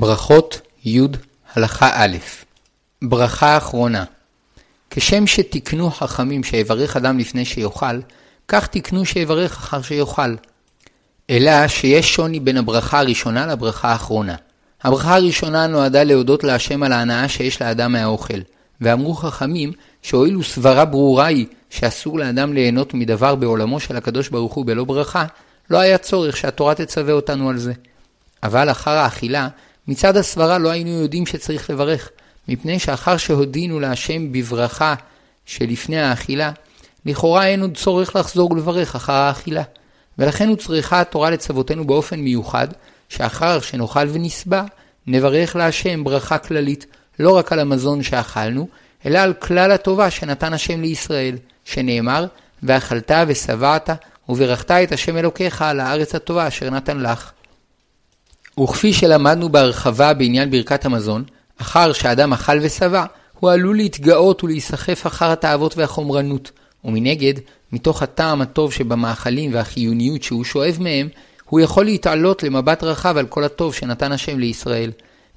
ברכות י' הלכה א' ברכה אחרונה כשם שתיקנו חכמים שיברך אדם לפני שיאכל, כך תיקנו שיברך אחר שיאכל. אלא שיש שוני בין הברכה הראשונה לברכה האחרונה. הברכה הראשונה נועדה להודות להשם על ההנאה שיש לאדם מהאוכל, ואמרו חכמים שהואיל וסברה ברורה היא שאסור לאדם ליהנות מדבר בעולמו של הקדוש ברוך הוא בלא ברכה, לא היה צורך שהתורה תצווה אותנו על זה. אבל אחר האכילה מצד הסברה לא היינו יודעים שצריך לברך, מפני שאחר שהודינו להשם בברכה שלפני האכילה, לכאורה אין עוד צורך לחזור ולברך אחר האכילה. ולכן הוצרכה התורה לצוותנו באופן מיוחד, שאחר שנאכל ונשבע, נברך להשם ברכה כללית, לא רק על המזון שאכלנו, אלא על כלל הטובה שנתן השם לישראל, שנאמר, ואכלת ושבעת, וברכת את השם אלוקיך על הארץ הטובה אשר נתן לך. וכפי שלמדנו בהרחבה בעניין ברכת המזון, אחר שאדם אכל ושבע, הוא עלול להתגאות ולהיסחף אחר התאוות והחומרנות, ומנגד, מתוך הטעם הטוב שבמאכלים והחיוניות שהוא שואב מהם, הוא יכול להתעלות למבט רחב על כל הטוב שנתן השם לישראל.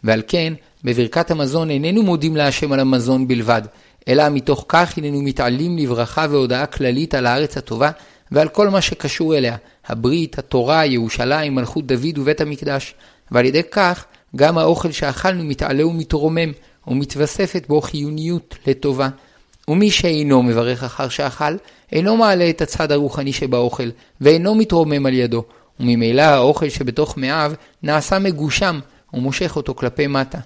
ועל כן, בברכת המזון איננו מודים להשם על המזון בלבד, אלא מתוך כך הננו מתעלים לברכה והודעה כללית על הארץ הטובה ועל כל מה שקשור אליה, הברית, התורה, ירושלים, מלכות דוד ובית המקדש, ועל ידי כך גם האוכל שאכלנו מתעלה ומתרומם, ומתווספת בו חיוניות לטובה. ומי שאינו מברך אחר שאכל, אינו מעלה את הצד הרוחני שבאוכל, ואינו מתרומם על ידו, וממילא האוכל שבתוך מאיו נעשה מגושם, ומושך אותו כלפי מטה.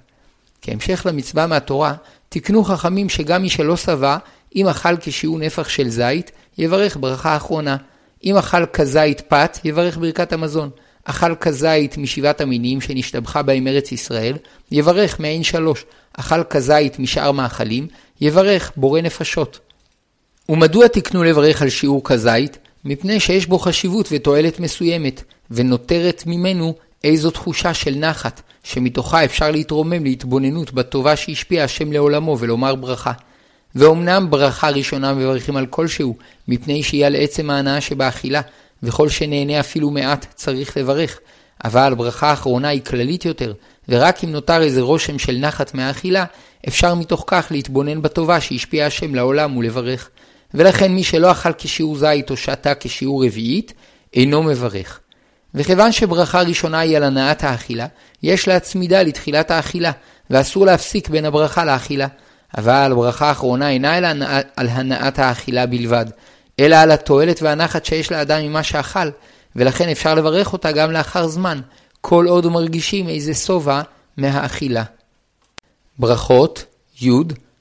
כהמשך למצווה מהתורה, תקנו חכמים שגם מי שלא שבע, אם אכל כשיעור נפח של זית, יברך ברכה אחרונה. אם אכל כזית פת, יברך ברכת המזון. אכל כזית משבעת המינים שנשתבחה בהם ארץ ישראל, יברך מעין שלוש. אכל כזית משאר מאכלים, יברך בורא נפשות. ומדוע תקנו לברך על שיעור כזית? מפני שיש בו חשיבות ותועלת מסוימת, ונותרת ממנו איזו תחושה של נחת, שמתוכה אפשר להתרומם להתבוננות בטובה שהשפיע השם לעולמו ולומר ברכה. ואומנם ברכה ראשונה מברכים על כלשהו, מפני שהיא על עצם ההנאה שבאכילה, וכל שנהנה אפילו מעט צריך לברך. אבל ברכה האחרונה היא כללית יותר, ורק אם נותר איזה רושם של נחת מהאכילה, אפשר מתוך כך להתבונן בטובה שהשפיע השם לעולם ולברך. ולכן מי שלא אכל כשיעור זית או שתה כשיעור רביעית, אינו מברך. וכיוון שברכה ראשונה היא על הנעת האכילה, יש להצמידה לתחילת האכילה, ואסור להפסיק בין הברכה לאכילה. אבל ברכה האחרונה אינה על הנעת האכילה בלבד, אלא על התועלת והנחת שיש לאדם ממה שאכל, ולכן אפשר לברך אותה גם לאחר זמן, כל עוד מרגישים איזה שובע מהאכילה. ברכות י.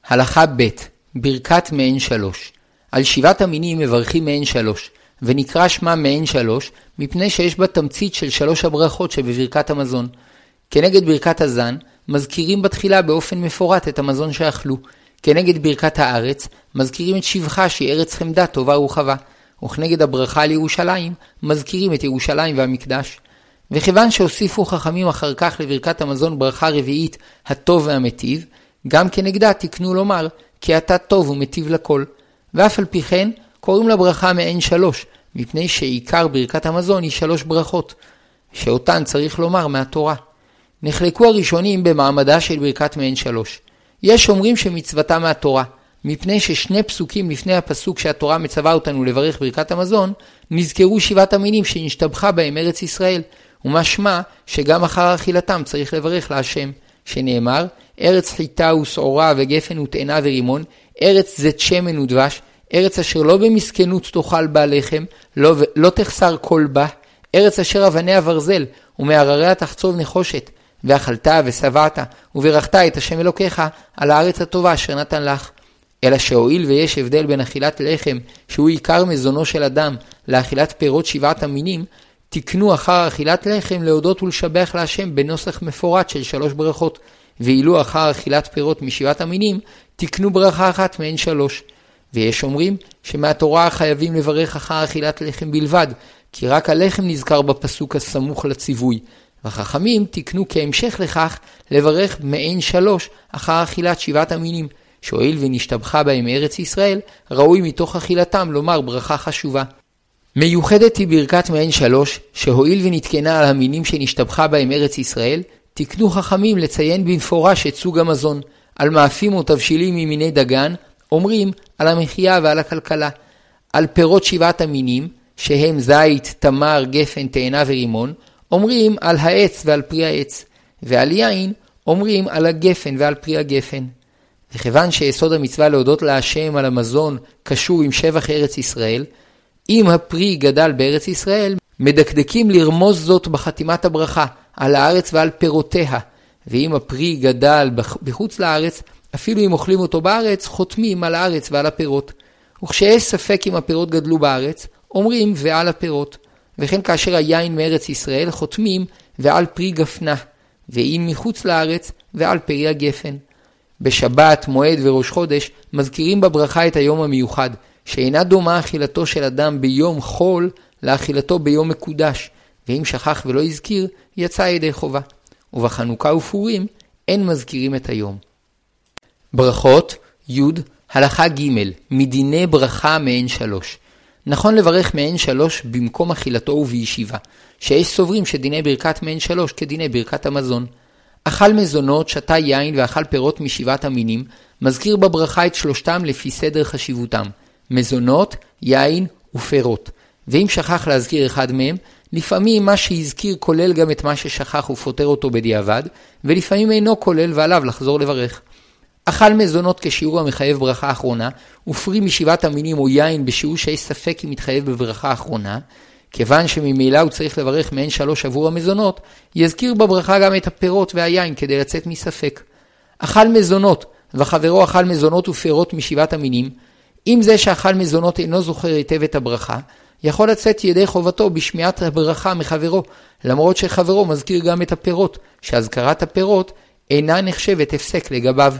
הלכה ב' ברכת מעין שלוש. על שבעת המינים מברכים מעין שלוש, ונקרא שמה מעין שלוש, מפני שיש בה תמצית של שלוש הברכות שבברכת המזון. כנגד ברכת הזן, מזכירים בתחילה באופן מפורט את המזון שאכלו. כנגד ברכת הארץ, מזכירים את שבחה שהיא ארץ חמדה טובה ורחבה. וכנגד הברכה על ירושלים, מזכירים את ירושלים והמקדש. וכיוון שהוסיפו חכמים אחר כך לברכת המזון ברכה רביעית, הטוב והמטיב, גם כנגדה תקנו לומר, כי אתה טוב ומטיב לכל. ואף על פי כן, קוראים לה ברכה מעין שלוש, מפני שעיקר ברכת המזון היא שלוש ברכות, שאותן צריך לומר מהתורה. נחלקו הראשונים במעמדה של ברכת מעין שלוש. יש אומרים שמצוותה מהתורה, מפני ששני פסוקים לפני הפסוק שהתורה מצווה אותנו לברך ברכת המזון, נזכרו שבעת המינים שנשתבחה בהם ארץ ישראל, ומשמע שגם אחר אכילתם צריך לברך להשם, שנאמר, ארץ חיטה ושעורה וגפן ותאנה ורימון, ארץ זית שמן ודבש, ארץ אשר לא במסכנות תאכל בה לחם, לא, לא תחסר כל בה, ארץ אשר אבניה ברזל, ומהרריה תחצוב נחושת, ואכלת ושבעת, וברכת את השם אלוקיך על הארץ הטובה אשר נתן לך. אלא שהואיל ויש הבדל בין אכילת לחם, שהוא עיקר מזונו של אדם, לאכילת פירות שבעת המינים, תקנו אחר אכילת לחם להודות ולשבח להשם בנוסח מפורט של שלוש ברכות, ואילו אחר אכילת פירות משבעת המינים, תקנו ברכה אחת מהן שלוש. ויש אומרים שמהתורה חייבים לברך אחר אכילת לחם בלבד, כי רק הלחם נזכר בפסוק הסמוך לציווי, והחכמים תקנו כהמשך לכך לברך מעין שלוש אחר אכילת שבעת המינים, שהואיל ונשתבחה בהם ארץ ישראל, ראוי מתוך אכילתם לומר ברכה חשובה. מיוחדת היא ברכת מעין שלוש, שהואיל ונתקנה על המינים שנשתבחה בהם ארץ ישראל, תקנו חכמים לציין במפורש את סוג המזון. על מאפים או תבשילים ממיני דגן, אומרים על המחיה ועל הכלכלה. על פירות שבעת המינים, שהם זית, תמר, גפן, תאנה ורימון, אומרים על העץ ועל פרי העץ. ועל יין, אומרים על הגפן ועל פרי הגפן. וכיוון שיסוד המצווה להודות להשם על המזון קשור עם שבח ארץ ישראל, אם הפרי גדל בארץ ישראל, מדקדקים לרמוז זאת בחתימת הברכה, על הארץ ועל פירותיה. ואם הפרי גדל בחוץ לארץ, אפילו אם אוכלים אותו בארץ, חותמים על הארץ ועל הפירות. וכשיש ספק אם הפירות גדלו בארץ, אומרים ועל הפירות. וכן כאשר היין מארץ ישראל, חותמים ועל פרי גפנה. ואם מחוץ לארץ, ועל פרי הגפן. בשבת, מועד וראש חודש, מזכירים בברכה את היום המיוחד, שאינה דומה אכילתו של אדם ביום חול לאכילתו ביום מקודש, ואם שכח ולא הזכיר, יצא ידי חובה. ובחנוכה ופורים אין מזכירים את היום. ברכות, י. הלכה ג' מדיני ברכה מעין שלוש. נכון לברך מעין שלוש במקום אכילתו ובישיבה, שיש סוברים שדיני ברכת מעין שלוש כדיני ברכת המזון. אכל מזונות, שתה יין ואכל פירות משבעת המינים, מזכיר בברכה את שלושתם לפי סדר חשיבותם, מזונות, יין ופירות. ואם שכח להזכיר אחד מהם, לפעמים מה שהזכיר כולל גם את מה ששכח ופותר אותו בדיעבד, ולפעמים אינו כולל ועליו לחזור לברך. אכל מזונות כשיעור המחייב ברכה אחרונה, ופרי משבעת המינים או יין בשיעור שיש ספק אם מתחייב בברכה אחרונה, כיוון שממילא הוא צריך לברך מעין שלוש עבור המזונות, יזכיר בברכה גם את הפירות והיין כדי לצאת מספק. אכל מזונות, וחברו אכל מזונות ופירות משבעת המינים, אם זה שאכל מזונות אינו זוכר היטב את הברכה, יכול לצאת ידי חובתו בשמיעת הברכה מחברו, למרות שחברו מזכיר גם את הפירות, שאזכרת הפירות אינה נחשבת הפסק לגביו.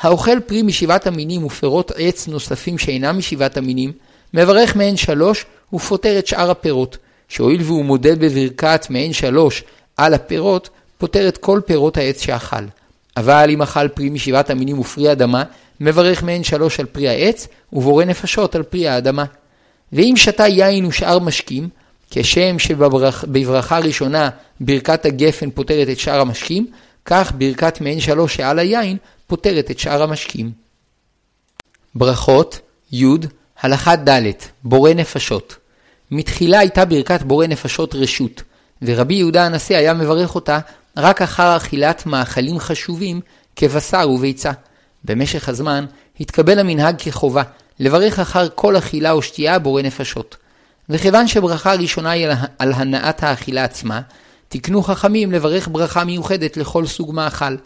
האוכל פרי משבעת המינים ופירות עץ נוספים שאינם משבעת המינים, מברך מעין שלוש ופותר את שאר הפירות, שהואיל והוא מודד בברכת מעין שלוש על הפירות, פותר את כל פירות העץ שאכל. אבל אם אכל פרי משבעת המינים ופרי אדמה, מברך מעין שלוש על פרי העץ, ובורא נפשות על פרי האדמה. ואם שתה יין ושאר משקים, כשם שבברכה ראשונה ברכת הגפן פותרת את שאר המשקים, כך ברכת מעין שלוש שעל היין פותרת את שאר המשקים. ברכות, י. הלכה ד' בורא נפשות. מתחילה הייתה ברכת בורא נפשות רשות, ורבי יהודה הנשיא היה מברך אותה רק אחר אכילת מאכלים חשובים כבשר וביצה. במשך הזמן התקבל המנהג כחובה לברך אחר כל אכילה או שתייה בורא נפשות. וכיוון שברכה הראשונה היא על הנעת האכילה עצמה, תקנו חכמים לברך ברכה מיוחדת לכל סוג מאכל,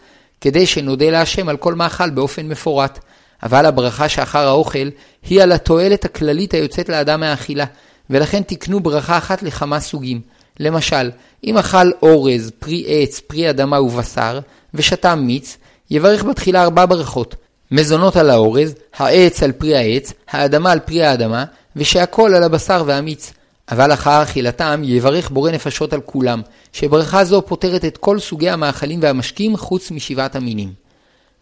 כדי שנודה להשם על כל מאכל באופן מפורט. אבל הברכה שאחר האוכל היא על התועלת הכללית היוצאת לאדם מהאכילה, ולכן תקנו ברכה אחת לכמה סוגים. למשל, אם אכל אורז, פרי עץ, פרי אדמה ובשר, ושתה מיץ, יברך בתחילה ארבע ברכות. מזונות על האורז, העץ על פרי העץ, האדמה על פרי האדמה, ושהכל על הבשר והמיץ. אבל אחר אכילתם יברך בורא נפשות על כולם, שברכה זו פותרת את כל סוגי המאכלים והמשקים חוץ משבעת המינים.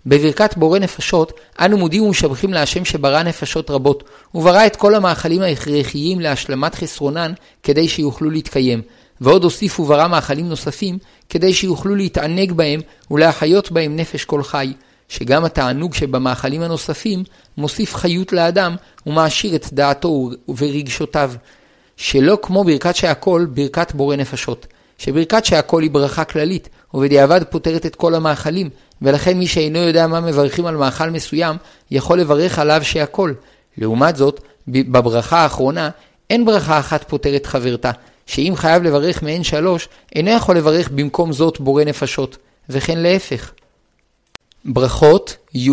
בברכת בורא נפשות, אנו מודים ומשבחים להשם שברא נפשות רבות, וברא את כל המאכלים ההכרחיים להשלמת חסרונן כדי שיוכלו להתקיים, ועוד הוסיף וברא מאכלים נוספים כדי שיוכלו להתענג בהם ולהחיות בהם נפש כל חי, שגם התענוג שבמאכלים הנוספים מוסיף חיות לאדם ומעשיר את דעתו ורגשותיו, שלא כמו ברכת שהכל, ברכת בורא נפשות. שברכת שהכל היא ברכה כללית, ובדיעבד פותרת את כל המאכלים, ולכן מי שאינו יודע מה מברכים על מאכל מסוים, יכול לברך עליו שהכל. לעומת זאת, בברכה האחרונה, אין ברכה אחת פותרת חברתה, שאם חייב לברך מעין שלוש, אינו יכול לברך במקום זאת בורא נפשות, וכן להפך. ברכות, י,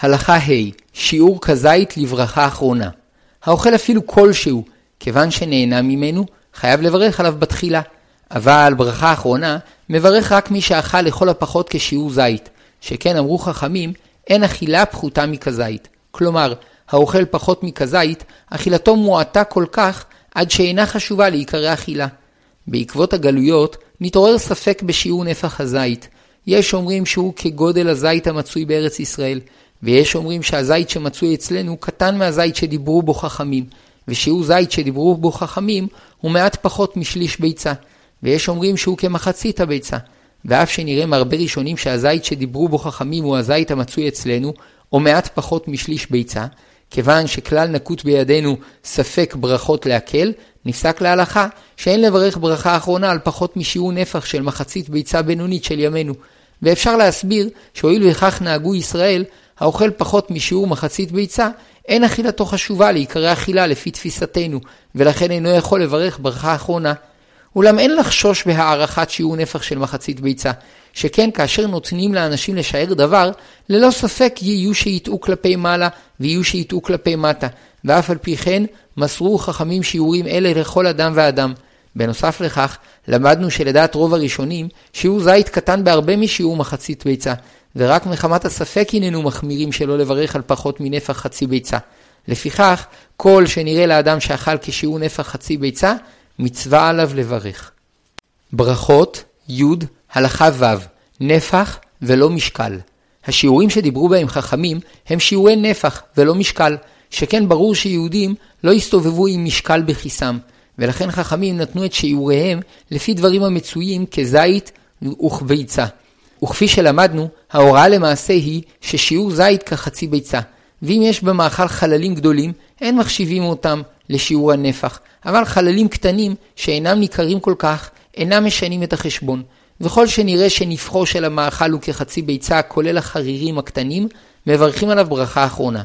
הלכה ה', שיעור כזית לברכה אחרונה. האוכל אפילו כלשהו, כיוון שנהנה ממנו, חייב לברך עליו בתחילה. אבל ברכה אחרונה, מברך רק מי שאכל לכל הפחות כשיעור זית, שכן אמרו חכמים, אין אכילה פחותה מכזית. כלומר, האוכל פחות מכזית, אכילתו מועטה כל כך, עד שאינה חשובה לעיקרי אכילה. בעקבות הגלויות, נתעורר ספק בשיעור נפח הזית. יש אומרים שהוא כגודל הזית המצוי בארץ ישראל, ויש אומרים שהזית שמצוי אצלנו קטן מהזית שדיברו בו חכמים, ושיעור זית שדיברו בו חכמים הוא מעט פחות משליש ביצה, ויש אומרים שהוא כמחצית הביצה, ואף שנראה מהרבה ראשונים שהזית שדיברו בו חכמים הוא הזית המצוי אצלנו, או מעט פחות משליש ביצה, כיוון שכלל נקוט בידינו ספק ברכות להקל, נפסק להלכה שאין לברך ברכה אחרונה על פחות משיעור נפח של מחצית ביצה בינונית של ימינו. ואפשר להסביר שהואיל וכך נהגו ישראל, האוכל פחות משיעור מחצית ביצה, אין אכילתו חשובה לעיקרי אכילה לפי תפיסתנו, ולכן אינו יכול לברך ברכה אחרונה. אולם אין לחשוש בהערכת שיעור נפח של מחצית ביצה, שכן כאשר נותנים לאנשים לשער דבר, ללא ספק יהיו שיטעו כלפי מעלה ויהיו שיטעו כלפי מטה, ואף על פי כן מסרו חכמים שיעורים אלה לכל אדם ואדם. בנוסף לכך, למדנו שלדעת רוב הראשונים, שיעור זית קטן בהרבה משיעור מחצית ביצה, ורק מחמת הספק הננו מחמירים שלא לברך על פחות מנפח חצי ביצה. לפיכך, כל שנראה לאדם שאכל כשיעור נפח חצי ביצה, מצווה עליו לברך. ברכות, י', הלכה ו', נפח ולא משקל. השיעורים שדיברו בהם חכמים הם שיעורי נפח ולא משקל, שכן ברור שיהודים לא הסתובבו עם משקל בכיסם, ולכן חכמים נתנו את שיעוריהם לפי דברים המצויים כזית וכביצה. וכפי שלמדנו, ההוראה למעשה היא ששיעור זית כחצי ביצה, ואם יש במאכל חללים גדולים, אין מחשיבים אותם לשיעור הנפח, אבל חללים קטנים שאינם ניכרים כל כך, אינם משנים את החשבון. וכל שנראה שנפחו של המאכל הוא כחצי ביצה, כולל החרירים הקטנים, מברכים עליו ברכה אחרונה.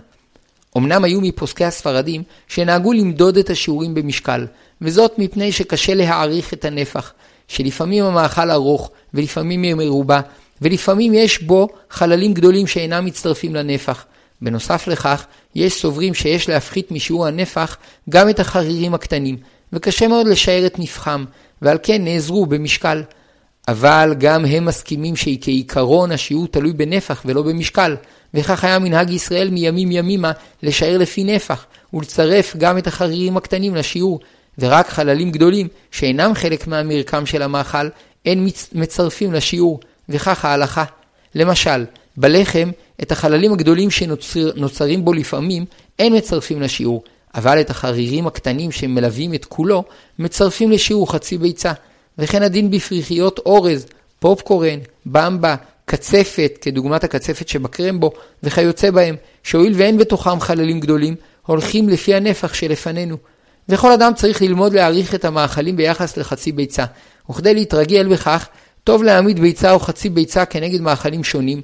אמנם היו מפוסקי הספרדים שנהגו למדוד את השיעורים במשקל, וזאת מפני שקשה להעריך את הנפח, שלפעמים המאכל ארוך ולפעמים מרובע, ולפעמים יש בו חללים גדולים שאינם מצטרפים לנפח. בנוסף לכך, יש סוברים שיש להפחית משיעור הנפח גם את החרירים הקטנים, וקשה מאוד לשער את נפחם, ועל כן נעזרו במשקל. אבל גם הם מסכימים שכעיקרון השיעור תלוי בנפח ולא במשקל, וכך היה מנהג ישראל מימים ימימה לשער לפי נפח, ולצרף גם את החרירים הקטנים לשיעור, ורק חללים גדולים, שאינם חלק מהמרקם של המאכל, אין מצרפים לשיעור, וכך ההלכה. למשל, בלחם, את החללים הגדולים שנוצרים בו לפעמים, אין מצרפים לשיעור, אבל את החרירים הקטנים שמלווים את כולו, מצרפים לשיעור חצי ביצה. וכן הדין בפריחיות אורז, פופקורן, במבה, קצפת, כדוגמת הקצפת שבקרמבו, וכיוצא בהם, שהואיל ואין בתוכם חללים גדולים, הולכים לפי הנפח שלפנינו. וכל אדם צריך ללמוד להעריך את המאכלים ביחס לחצי ביצה, וכדי להתרגל בכך, טוב להעמיד ביצה או חצי ביצה כנגד מאכלים שונים,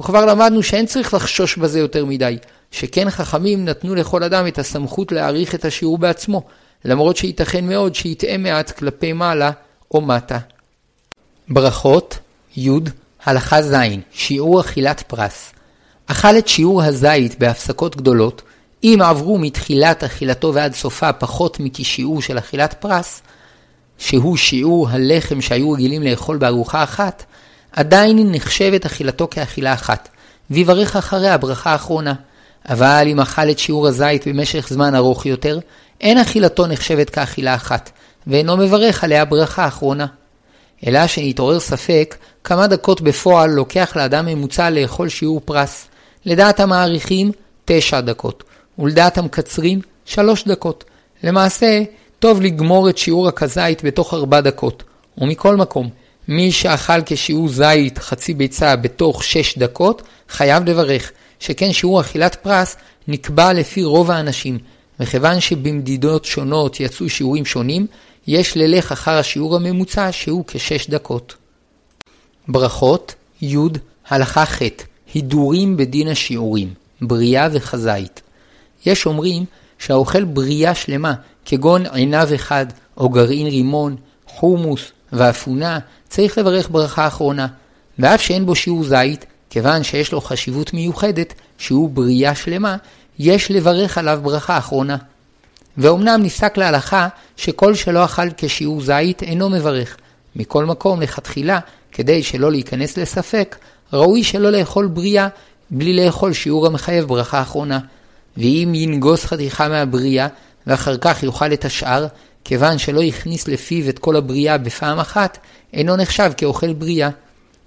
וכבר למדנו שאין צריך לחשוש בזה יותר מדי, שכן חכמים נתנו לכל אדם את הסמכות להעריך את השיעור בעצמו, למרות שייתכן מאוד שיטעה מעט כלפי מעלה או מטה. ברכות, י', הלכה ז', שיעור אכילת פרס. אכל את שיעור הזית בהפסקות גדולות, אם עברו מתחילת אכילתו ועד סופה פחות מכשיעור של אכילת פרס, שהוא שיעור הלחם שהיו רגילים לאכול בארוחה אחת, עדיין נחשבת אכילתו כאכילה אחת, ויברך אחריה ברכה אחרונה. אבל אם אכל את שיעור הזית במשך זמן ארוך יותר, אין אכילתו נחשבת כאכילה אחת, ואינו מברך עליה ברכה אחרונה. אלא שנתעורר ספק כמה דקות בפועל לוקח לאדם ממוצע לאכול שיעור פרס. לדעת המעריכים, תשע דקות, ולדעת המקצרים, שלוש דקות. למעשה, טוב לגמור את שיעור הכזית בתוך ארבע דקות. ומכל מקום, מי שאכל כשיעור זית חצי ביצה בתוך שש דקות, חייב לברך, שכן שיעור אכילת פרס נקבע לפי רוב האנשים, וכיוון שבמדידות שונות יצאו שיעורים שונים, יש ללך אחר השיעור הממוצע שהוא כשש דקות. ברכות, י', הלכה ח', הידורים בדין השיעורים, בריאה וחזית. יש אומרים שהאוכל בריאה שלמה, כגון עיניו אחד, או גרעין רימון, חומוס ואפונה, צריך לברך ברכה אחרונה. ואף שאין בו שיעור זית, כיוון שיש לו חשיבות מיוחדת, שהוא בריאה שלמה, יש לברך עליו ברכה אחרונה. ואומנם נפסק להלכה שכל שלא אכל כשיעור זית אינו מברך. מכל מקום, לכתחילה, כדי שלא להיכנס לספק, ראוי שלא לאכול בריאה בלי לאכול שיעור המחייב ברכה אחרונה. ואם ינגוס חתיכה מהבריאה, ואחר כך יאכל את השאר, כיוון שלא הכניס לפיו את כל הבריאה בפעם אחת, אינו נחשב כאוכל בריאה.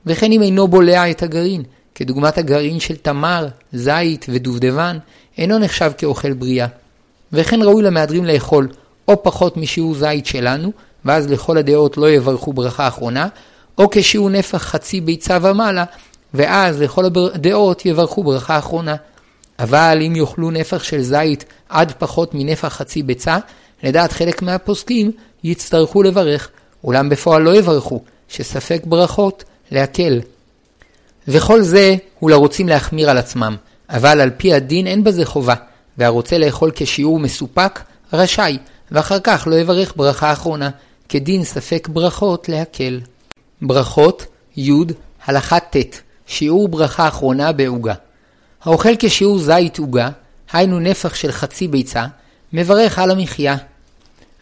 וכן אם אינו בולע את הגרעין, כדוגמת הגרעין של תמר, זית ודובדבן, אינו נחשב כאוכל בריאה. וכן ראוי למהדרים לאכול או פחות משיעור זית שלנו, ואז לכל הדעות לא יברכו ברכה אחרונה, או כשהוא נפח חצי ביצה ומעלה, ואז לכל הדעות יברכו ברכה אחרונה. אבל אם יאכלו נפח של זית עד פחות מנפח חצי ביצה, לדעת חלק מהפוסקים, יצטרכו לברך, אולם בפועל לא יברכו, שספק ברכות להקל. וכל זה הוא לרוצים להחמיר על עצמם, אבל על פי הדין אין בזה חובה, והרוצה לאכול כשיעור מסופק, רשאי, ואחר כך לא יברך ברכה אחרונה, כדין ספק ברכות להקל. ברכות, י, הלכה ט', שיעור ברכה אחרונה בעוגה. האוכל כשיעור זית עוגה, היינו נפח של חצי ביצה, מברך על המחיה.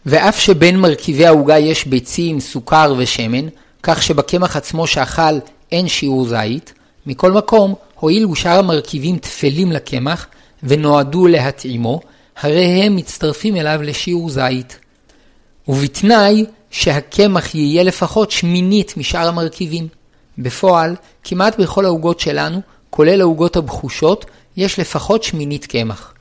ואף שבין מרכיבי העוגה יש ביצים, סוכר ושמן, כך שבקמח עצמו שאכל אין שיעור זית, מכל מקום, הואיל ושאר המרכיבים טפלים לקמח ונועדו להתאימו, הרי הם מצטרפים אליו לשיעור זית. ובתנאי שהקמח יהיה לפחות שמינית משאר המרכיבים. בפועל, כמעט בכל העוגות שלנו, כולל העוגות הבחושות, יש לפחות שמינית קמח.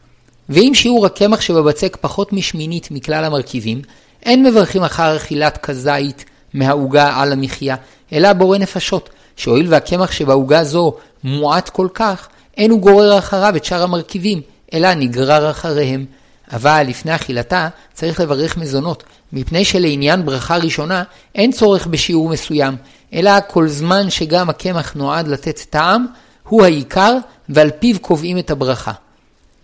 ואם שיעור הקמח שבבצק פחות משמינית מכלל המרכיבים, אין מברכים אחר אכילת כזית מהעוגה על המחיה, אלא בורא נפשות, שהואיל והקמח שבעוגה זו מועט כל כך, אין הוא גורר אחריו את שאר המרכיבים, אלא נגרר אחריהם. אבל לפני אכילתה צריך לברך מזונות, מפני שלעניין ברכה ראשונה אין צורך בשיעור מסוים, אלא כל זמן שגם הקמח נועד לתת טעם, הוא העיקר ועל פיו קובעים את הברכה.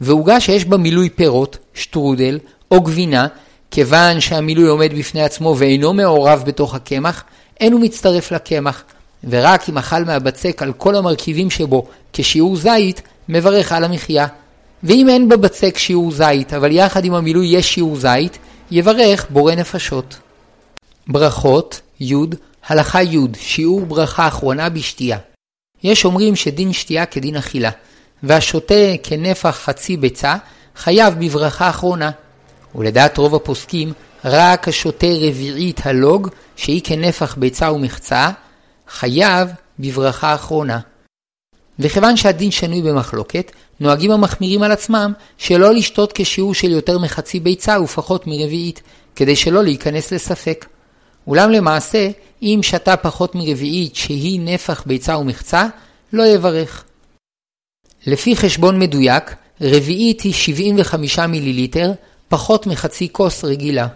ועוגה שיש בה מילוי פירות, שטרודל או גבינה, כיוון שהמילוי עומד בפני עצמו ואינו מעורב בתוך הקמח, אין הוא מצטרף לקמח, ורק אם אכל מהבצק על כל המרכיבים שבו כשיעור זית, מברך על המחיה. ואם אין בבצק שיעור זית, אבל יחד עם המילוי יש שיעור זית, יברך בורא נפשות. ברכות, י, הלכה י, שיעור ברכה אחרונה בשתייה. יש אומרים שדין שתייה כדין אכילה, והשותה כנפח חצי ביצה, חייב בברכה אחרונה. ולדעת רוב הפוסקים, רק השותה רביעית הלוג, שהיא כנפח ביצה ומחצה, חייב בברכה אחרונה. וכיוון שהדין שנוי במחלוקת, נוהגים המחמירים על עצמם שלא לשתות כשיעור של יותר מחצי ביצה ופחות מרביעית, כדי שלא להיכנס לספק. אולם למעשה, אם שתה פחות מרביעית שהיא נפח ביצה ומחצה, לא יברך. לפי חשבון מדויק, רביעית היא 75 מיליליטר, פחות מחצי כוס רגילה.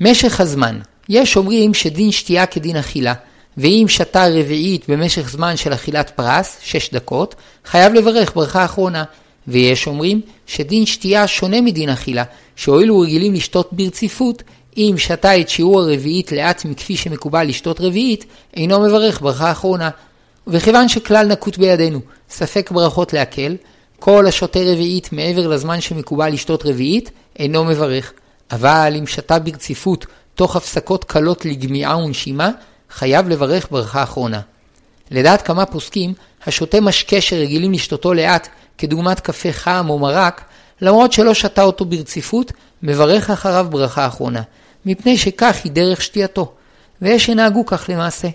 משך הזמן יש אומרים שדין שתייה כדין אכילה, ואם שתה רביעית במשך זמן של אכילת פרס, 6 דקות, חייב לברך ברכה אחרונה. ויש אומרים שדין שתייה שונה מדין אכילה, שהואילו רגילים לשתות ברציפות, אם שתה את שיעור הרביעית לאט מכפי שמקובל לשתות רביעית, אינו מברך ברכה אחרונה. וכיוון שכלל נקוט בידינו, ספק ברכות להקל, כל השותה רביעית מעבר לזמן שמקובל לשתות רביעית, אינו מברך. אבל אם שתה ברציפות תוך הפסקות קלות לגמיעה ונשימה, חייב לברך ברכה אחרונה. לדעת כמה פוסקים, השותה משקה שרגילים לשתותו לאט, כדוגמת קפה חם או מרק, למרות שלא שתה אותו ברציפות, מברך אחריו ברכה אחרונה, מפני שכך היא דרך שתייתו, ויש שנהגו כך למעשה.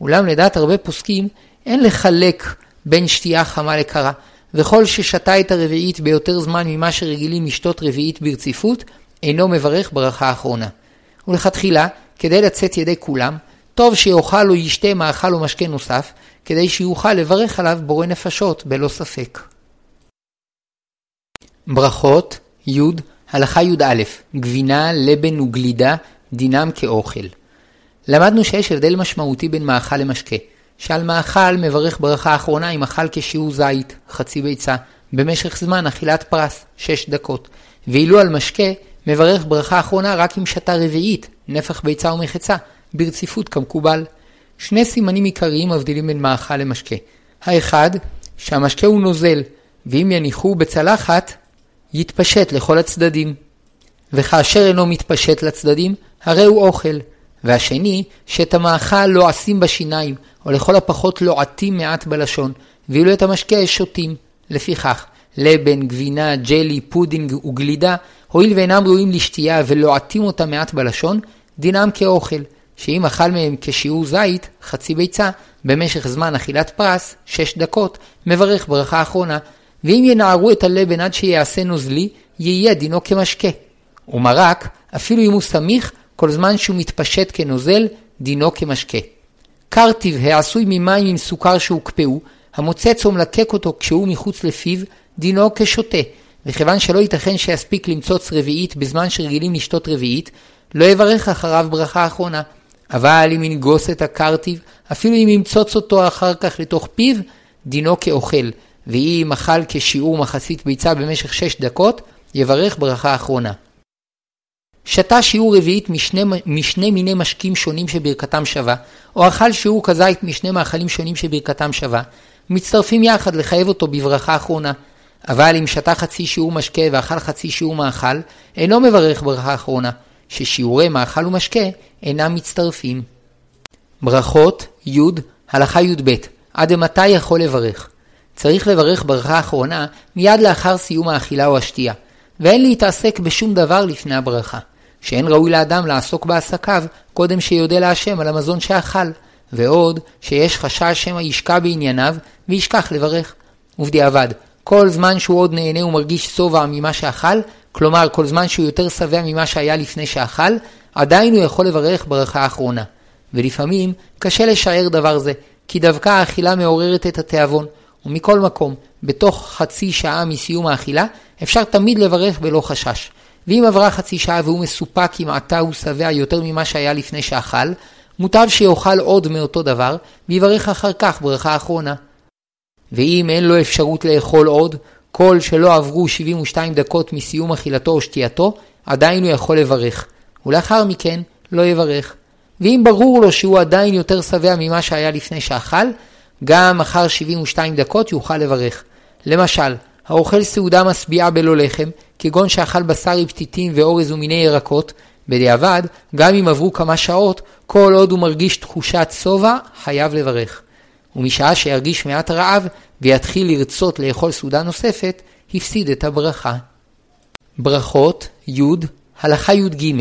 אולם לדעת הרבה פוסקים, אין לחלק בין שתייה חמה לקרה, וכל ששתה את הרביעית ביותר זמן ממה שרגילים לשתות רביעית ברציפות, אינו מברך ברכה אחרונה. ולכתחילה, כדי לצאת ידי כולם, טוב שיאכל או ישתה מאכל או משקה נוסף, כדי שיוכל לברך עליו בורא נפשות בלא ספק. ברכות, י, הלכה י"א, גבינה, לבן וגלידה, דינם כאוכל. למדנו שיש הבדל משמעותי בין מאכל למשקה, שעל מאכל מברך ברכה אחרונה אם אכל כשיעור זית, חצי ביצה, במשך זמן אכילת פרס, 6 דקות, ואילו על משקה מברך ברכה אחרונה רק אם שתה רביעית, נפח ביצה ומחצה, ברציפות כמקובל. שני סימנים עיקריים מבדילים בין מאכל למשקה. האחד, שהמשקה הוא נוזל, ואם יניחו בצלחת, יתפשט לכל הצדדים. וכאשר אינו מתפשט לצדדים, הרי הוא אוכל. והשני, שאת המאכל לועסים בשיניים, או לכל הפחות לועסים מעט בלשון, ואילו את המשקה שותים. לפיכך, לבן, גבינה, ג'לי, פודינג וגלידה, הואיל ואינם ראויים לשתייה ולועסים אותם מעט בלשון, דינם כאוכל, שאם אכל מהם כשיעור זית, חצי ביצה, במשך זמן אכילת פרס, שש דקות, מברך ברכה אחרונה, ואם ינערו את הלבן עד שיעשה נוזלי, יהיה דינו כמשקה. ומרק, אפילו אם הוא סמיך, כל זמן שהוא מתפשט כנוזל, דינו כמשקה. קרטיב העשוי ממים עם סוכר שהוקפאו, המוצץ או מלקק אותו כשהוא מחוץ לפיו, דינו כשותה, וכיוון שלא ייתכן שיספיק למצוץ רביעית בזמן שרגילים לשתות רביעית, לא יברך אחריו ברכה אחרונה. אבל אם ינגוס את הקרטיב, אפילו אם ימצוץ אותו אחר כך לתוך פיו, דינו כאוכל, ואם אכל כשיעור מחצית ביצה במשך שש דקות, יברך ברכה אחרונה. שתה שיעור רביעית משני, משני מיני משקים שונים שברכתם שווה, או אכל שיעור כזית משני מאכלים שונים שברכתם שווה, מצטרפים יחד לחייב אותו בברכה אחרונה. אבל אם שתה חצי שיעור משקה ואכל חצי שיעור מאכל, אינו מברך ברכה אחרונה, ששיעורי מאכל ומשקה אינם מצטרפים. ברכות י' הלכה י"ב עד מתי יכול לברך? צריך לברך ברכה אחרונה מיד לאחר סיום האכילה או השתייה, ואין להתעסק בשום דבר לפני הברכה, שאין ראוי לאדם לעסוק בעסקיו קודם שיודה להשם על המזון שאכל, ועוד שיש חשש שמא ישקע בענייניו וישכח לברך. ובדיעבד, כל זמן שהוא עוד נהנה ומרגיש שובע ממה שאכל, כלומר כל זמן שהוא יותר שבע ממה שהיה לפני שאכל, עדיין הוא יכול לברך ברכה האחרונה. ולפעמים קשה לשער דבר זה, כי דווקא האכילה מעוררת את התיאבון, ומכל מקום, בתוך חצי שעה מסיום האכילה, אפשר תמיד לברך בלא חשש. ואם עברה חצי שעה והוא מסופק אם עתה הוא שבע יותר ממה שהיה לפני שאכל, מוטב שיאכל עוד מאותו דבר, ויברך אחר כך ברכה אחרונה. ואם אין לו אפשרות לאכול עוד, כל שלא עברו 72 דקות מסיום אכילתו או שתייתו, עדיין הוא יכול לברך, ולאחר מכן לא יברך. ואם ברור לו שהוא עדיין יותר שבע ממה שהיה לפני שאכל, גם אחר 72 דקות יוכל לברך. למשל, האוכל סעודה משביעה בלא לחם, כגון שאכל בשר עם פתיתים ואורז ומיני ירקות, בדיעבד, גם אם עברו כמה שעות, כל עוד הוא מרגיש תחושת שובע, חייב לברך. ומשעה שירגיש מעט רעב ויתחיל לרצות לאכול סעודה נוספת, הפסיד את הברכה. ברכות י' הלכה י"ג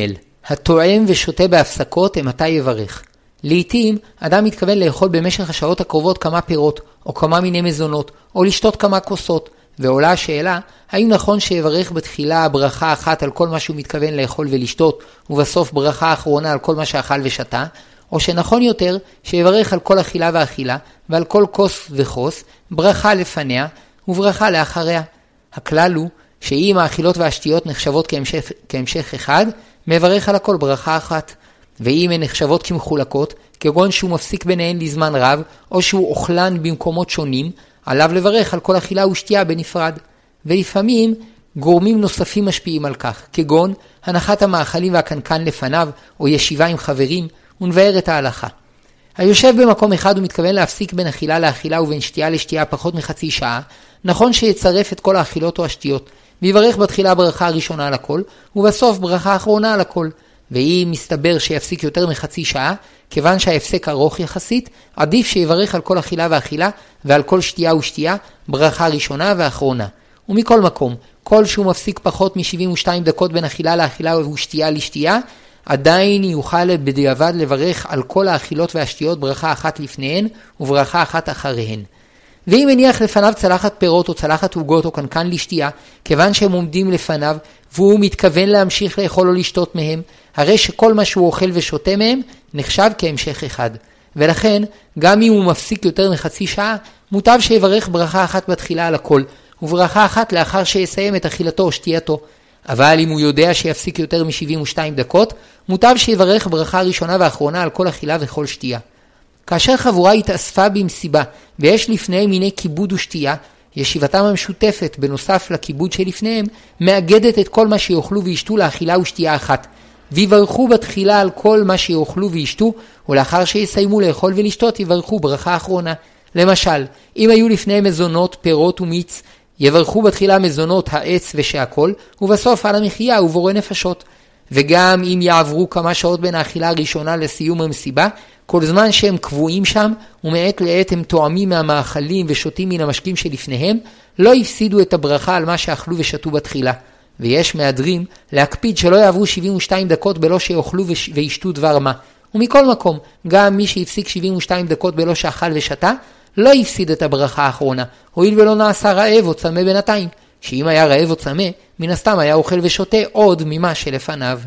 הטועם ושותה בהפסקות, אימתי יברך. לעתים, אדם מתכוון לאכול במשך השעות הקרובות כמה פירות, או כמה מיני מזונות, או לשתות כמה כוסות, ועולה השאלה, האם נכון שיברך בתחילה ברכה אחת על כל מה שהוא מתכוון לאכול ולשתות, ובסוף ברכה אחרונה על כל מה שאכל ושתה, או שנכון יותר שיברך על כל אכילה ואכילה, ועל כל כוס וכוס, ברכה לפניה וברכה לאחריה. הכלל הוא שאם האכילות והשתיות נחשבות כהמשך, כהמשך אחד, מברך על הכל ברכה אחת. ואם הן נחשבות כמחולקות, כגון שהוא מפסיק ביניהן לזמן רב, או שהוא אוכלן במקומות שונים, עליו לברך על כל אכילה ושתייה בנפרד. ולפעמים גורמים נוספים משפיעים על כך, כגון הנחת המאכלים והקנקן לפניו, או ישיבה עם חברים, ונבאר את ההלכה. היושב במקום אחד ומתכוון להפסיק בין אכילה לאכילה ובין שתייה לשתייה פחות מחצי שעה, נכון שיצרף את כל האכילות או השתיות, ויברך בתחילה ברכה הראשונה על הכל, ובסוף ברכה אחרונה על הכל. ואם מסתבר שיפסיק יותר מחצי שעה, כיוון שההפסק ארוך יחסית, עדיף שיברך על כל אכילה ואכילה, ועל כל שתייה ושתייה, ברכה ראשונה ואחרונה. ומכל מקום, כל שהוא מפסיק פחות מ-72 דקות בין אכילה לאכילה ושתייה לשתייה, עדיין יוכל בדיעבד לברך על כל האכילות והשתיות ברכה אחת לפניהן וברכה אחת אחריהן. ואם הניח לפניו צלחת פירות או צלחת עוגות או קנקן לשתייה, כיוון שהם עומדים לפניו, והוא מתכוון להמשיך לאכול או לשתות מהם, הרי שכל מה שהוא אוכל ושותה מהם, נחשב כהמשך אחד. ולכן, גם אם הוא מפסיק יותר מחצי שעה, מוטב שיברך ברכה אחת בתחילה על הכל, וברכה אחת לאחר שיסיים את אכילתו או שתייתו. אבל אם הוא יודע שיפסיק יותר מ-72 דקות, מוטב שיברך ברכה ראשונה ואחרונה על כל אכילה וכל שתייה. כאשר חבורה התאספה במסיבה, ויש לפניהם מיני כיבוד ושתייה, ישיבתם המשותפת, בנוסף לכיבוד שלפניהם, מאגדת את כל מה שיאכלו וישתו לאכילה ושתייה אחת. ויברכו בתחילה על כל מה שיאכלו וישתו, ולאחר שיסיימו לאכול ולשתות יברכו ברכה אחרונה. למשל, אם היו לפניהם מזונות, פירות ומיץ, יברכו בתחילה מזונות העץ ושהכול, ובסוף על המחיה ובורא נפשות. וגם אם יעברו כמה שעות בין האכילה הראשונה לסיום המסיבה, כל זמן שהם קבועים שם, ומעת לעת הם טועמים מהמאכלים ושותים מן המשקים שלפניהם, לא הפסידו את הברכה על מה שאכלו ושתו בתחילה. ויש מהדרים להקפיד שלא יעברו 72 דקות בלא שיאכלו וישתו דבר מה. ומכל מקום, גם מי שהפסיק 72 דקות בלא שאכל ושתה, לא הפסיד את הברכה האחרונה, הואיל ולא נעשה רעב או צמא בינתיים, שאם היה רעב או צמא, מן הסתם היה אוכל ושותה עוד ממה שלפניו.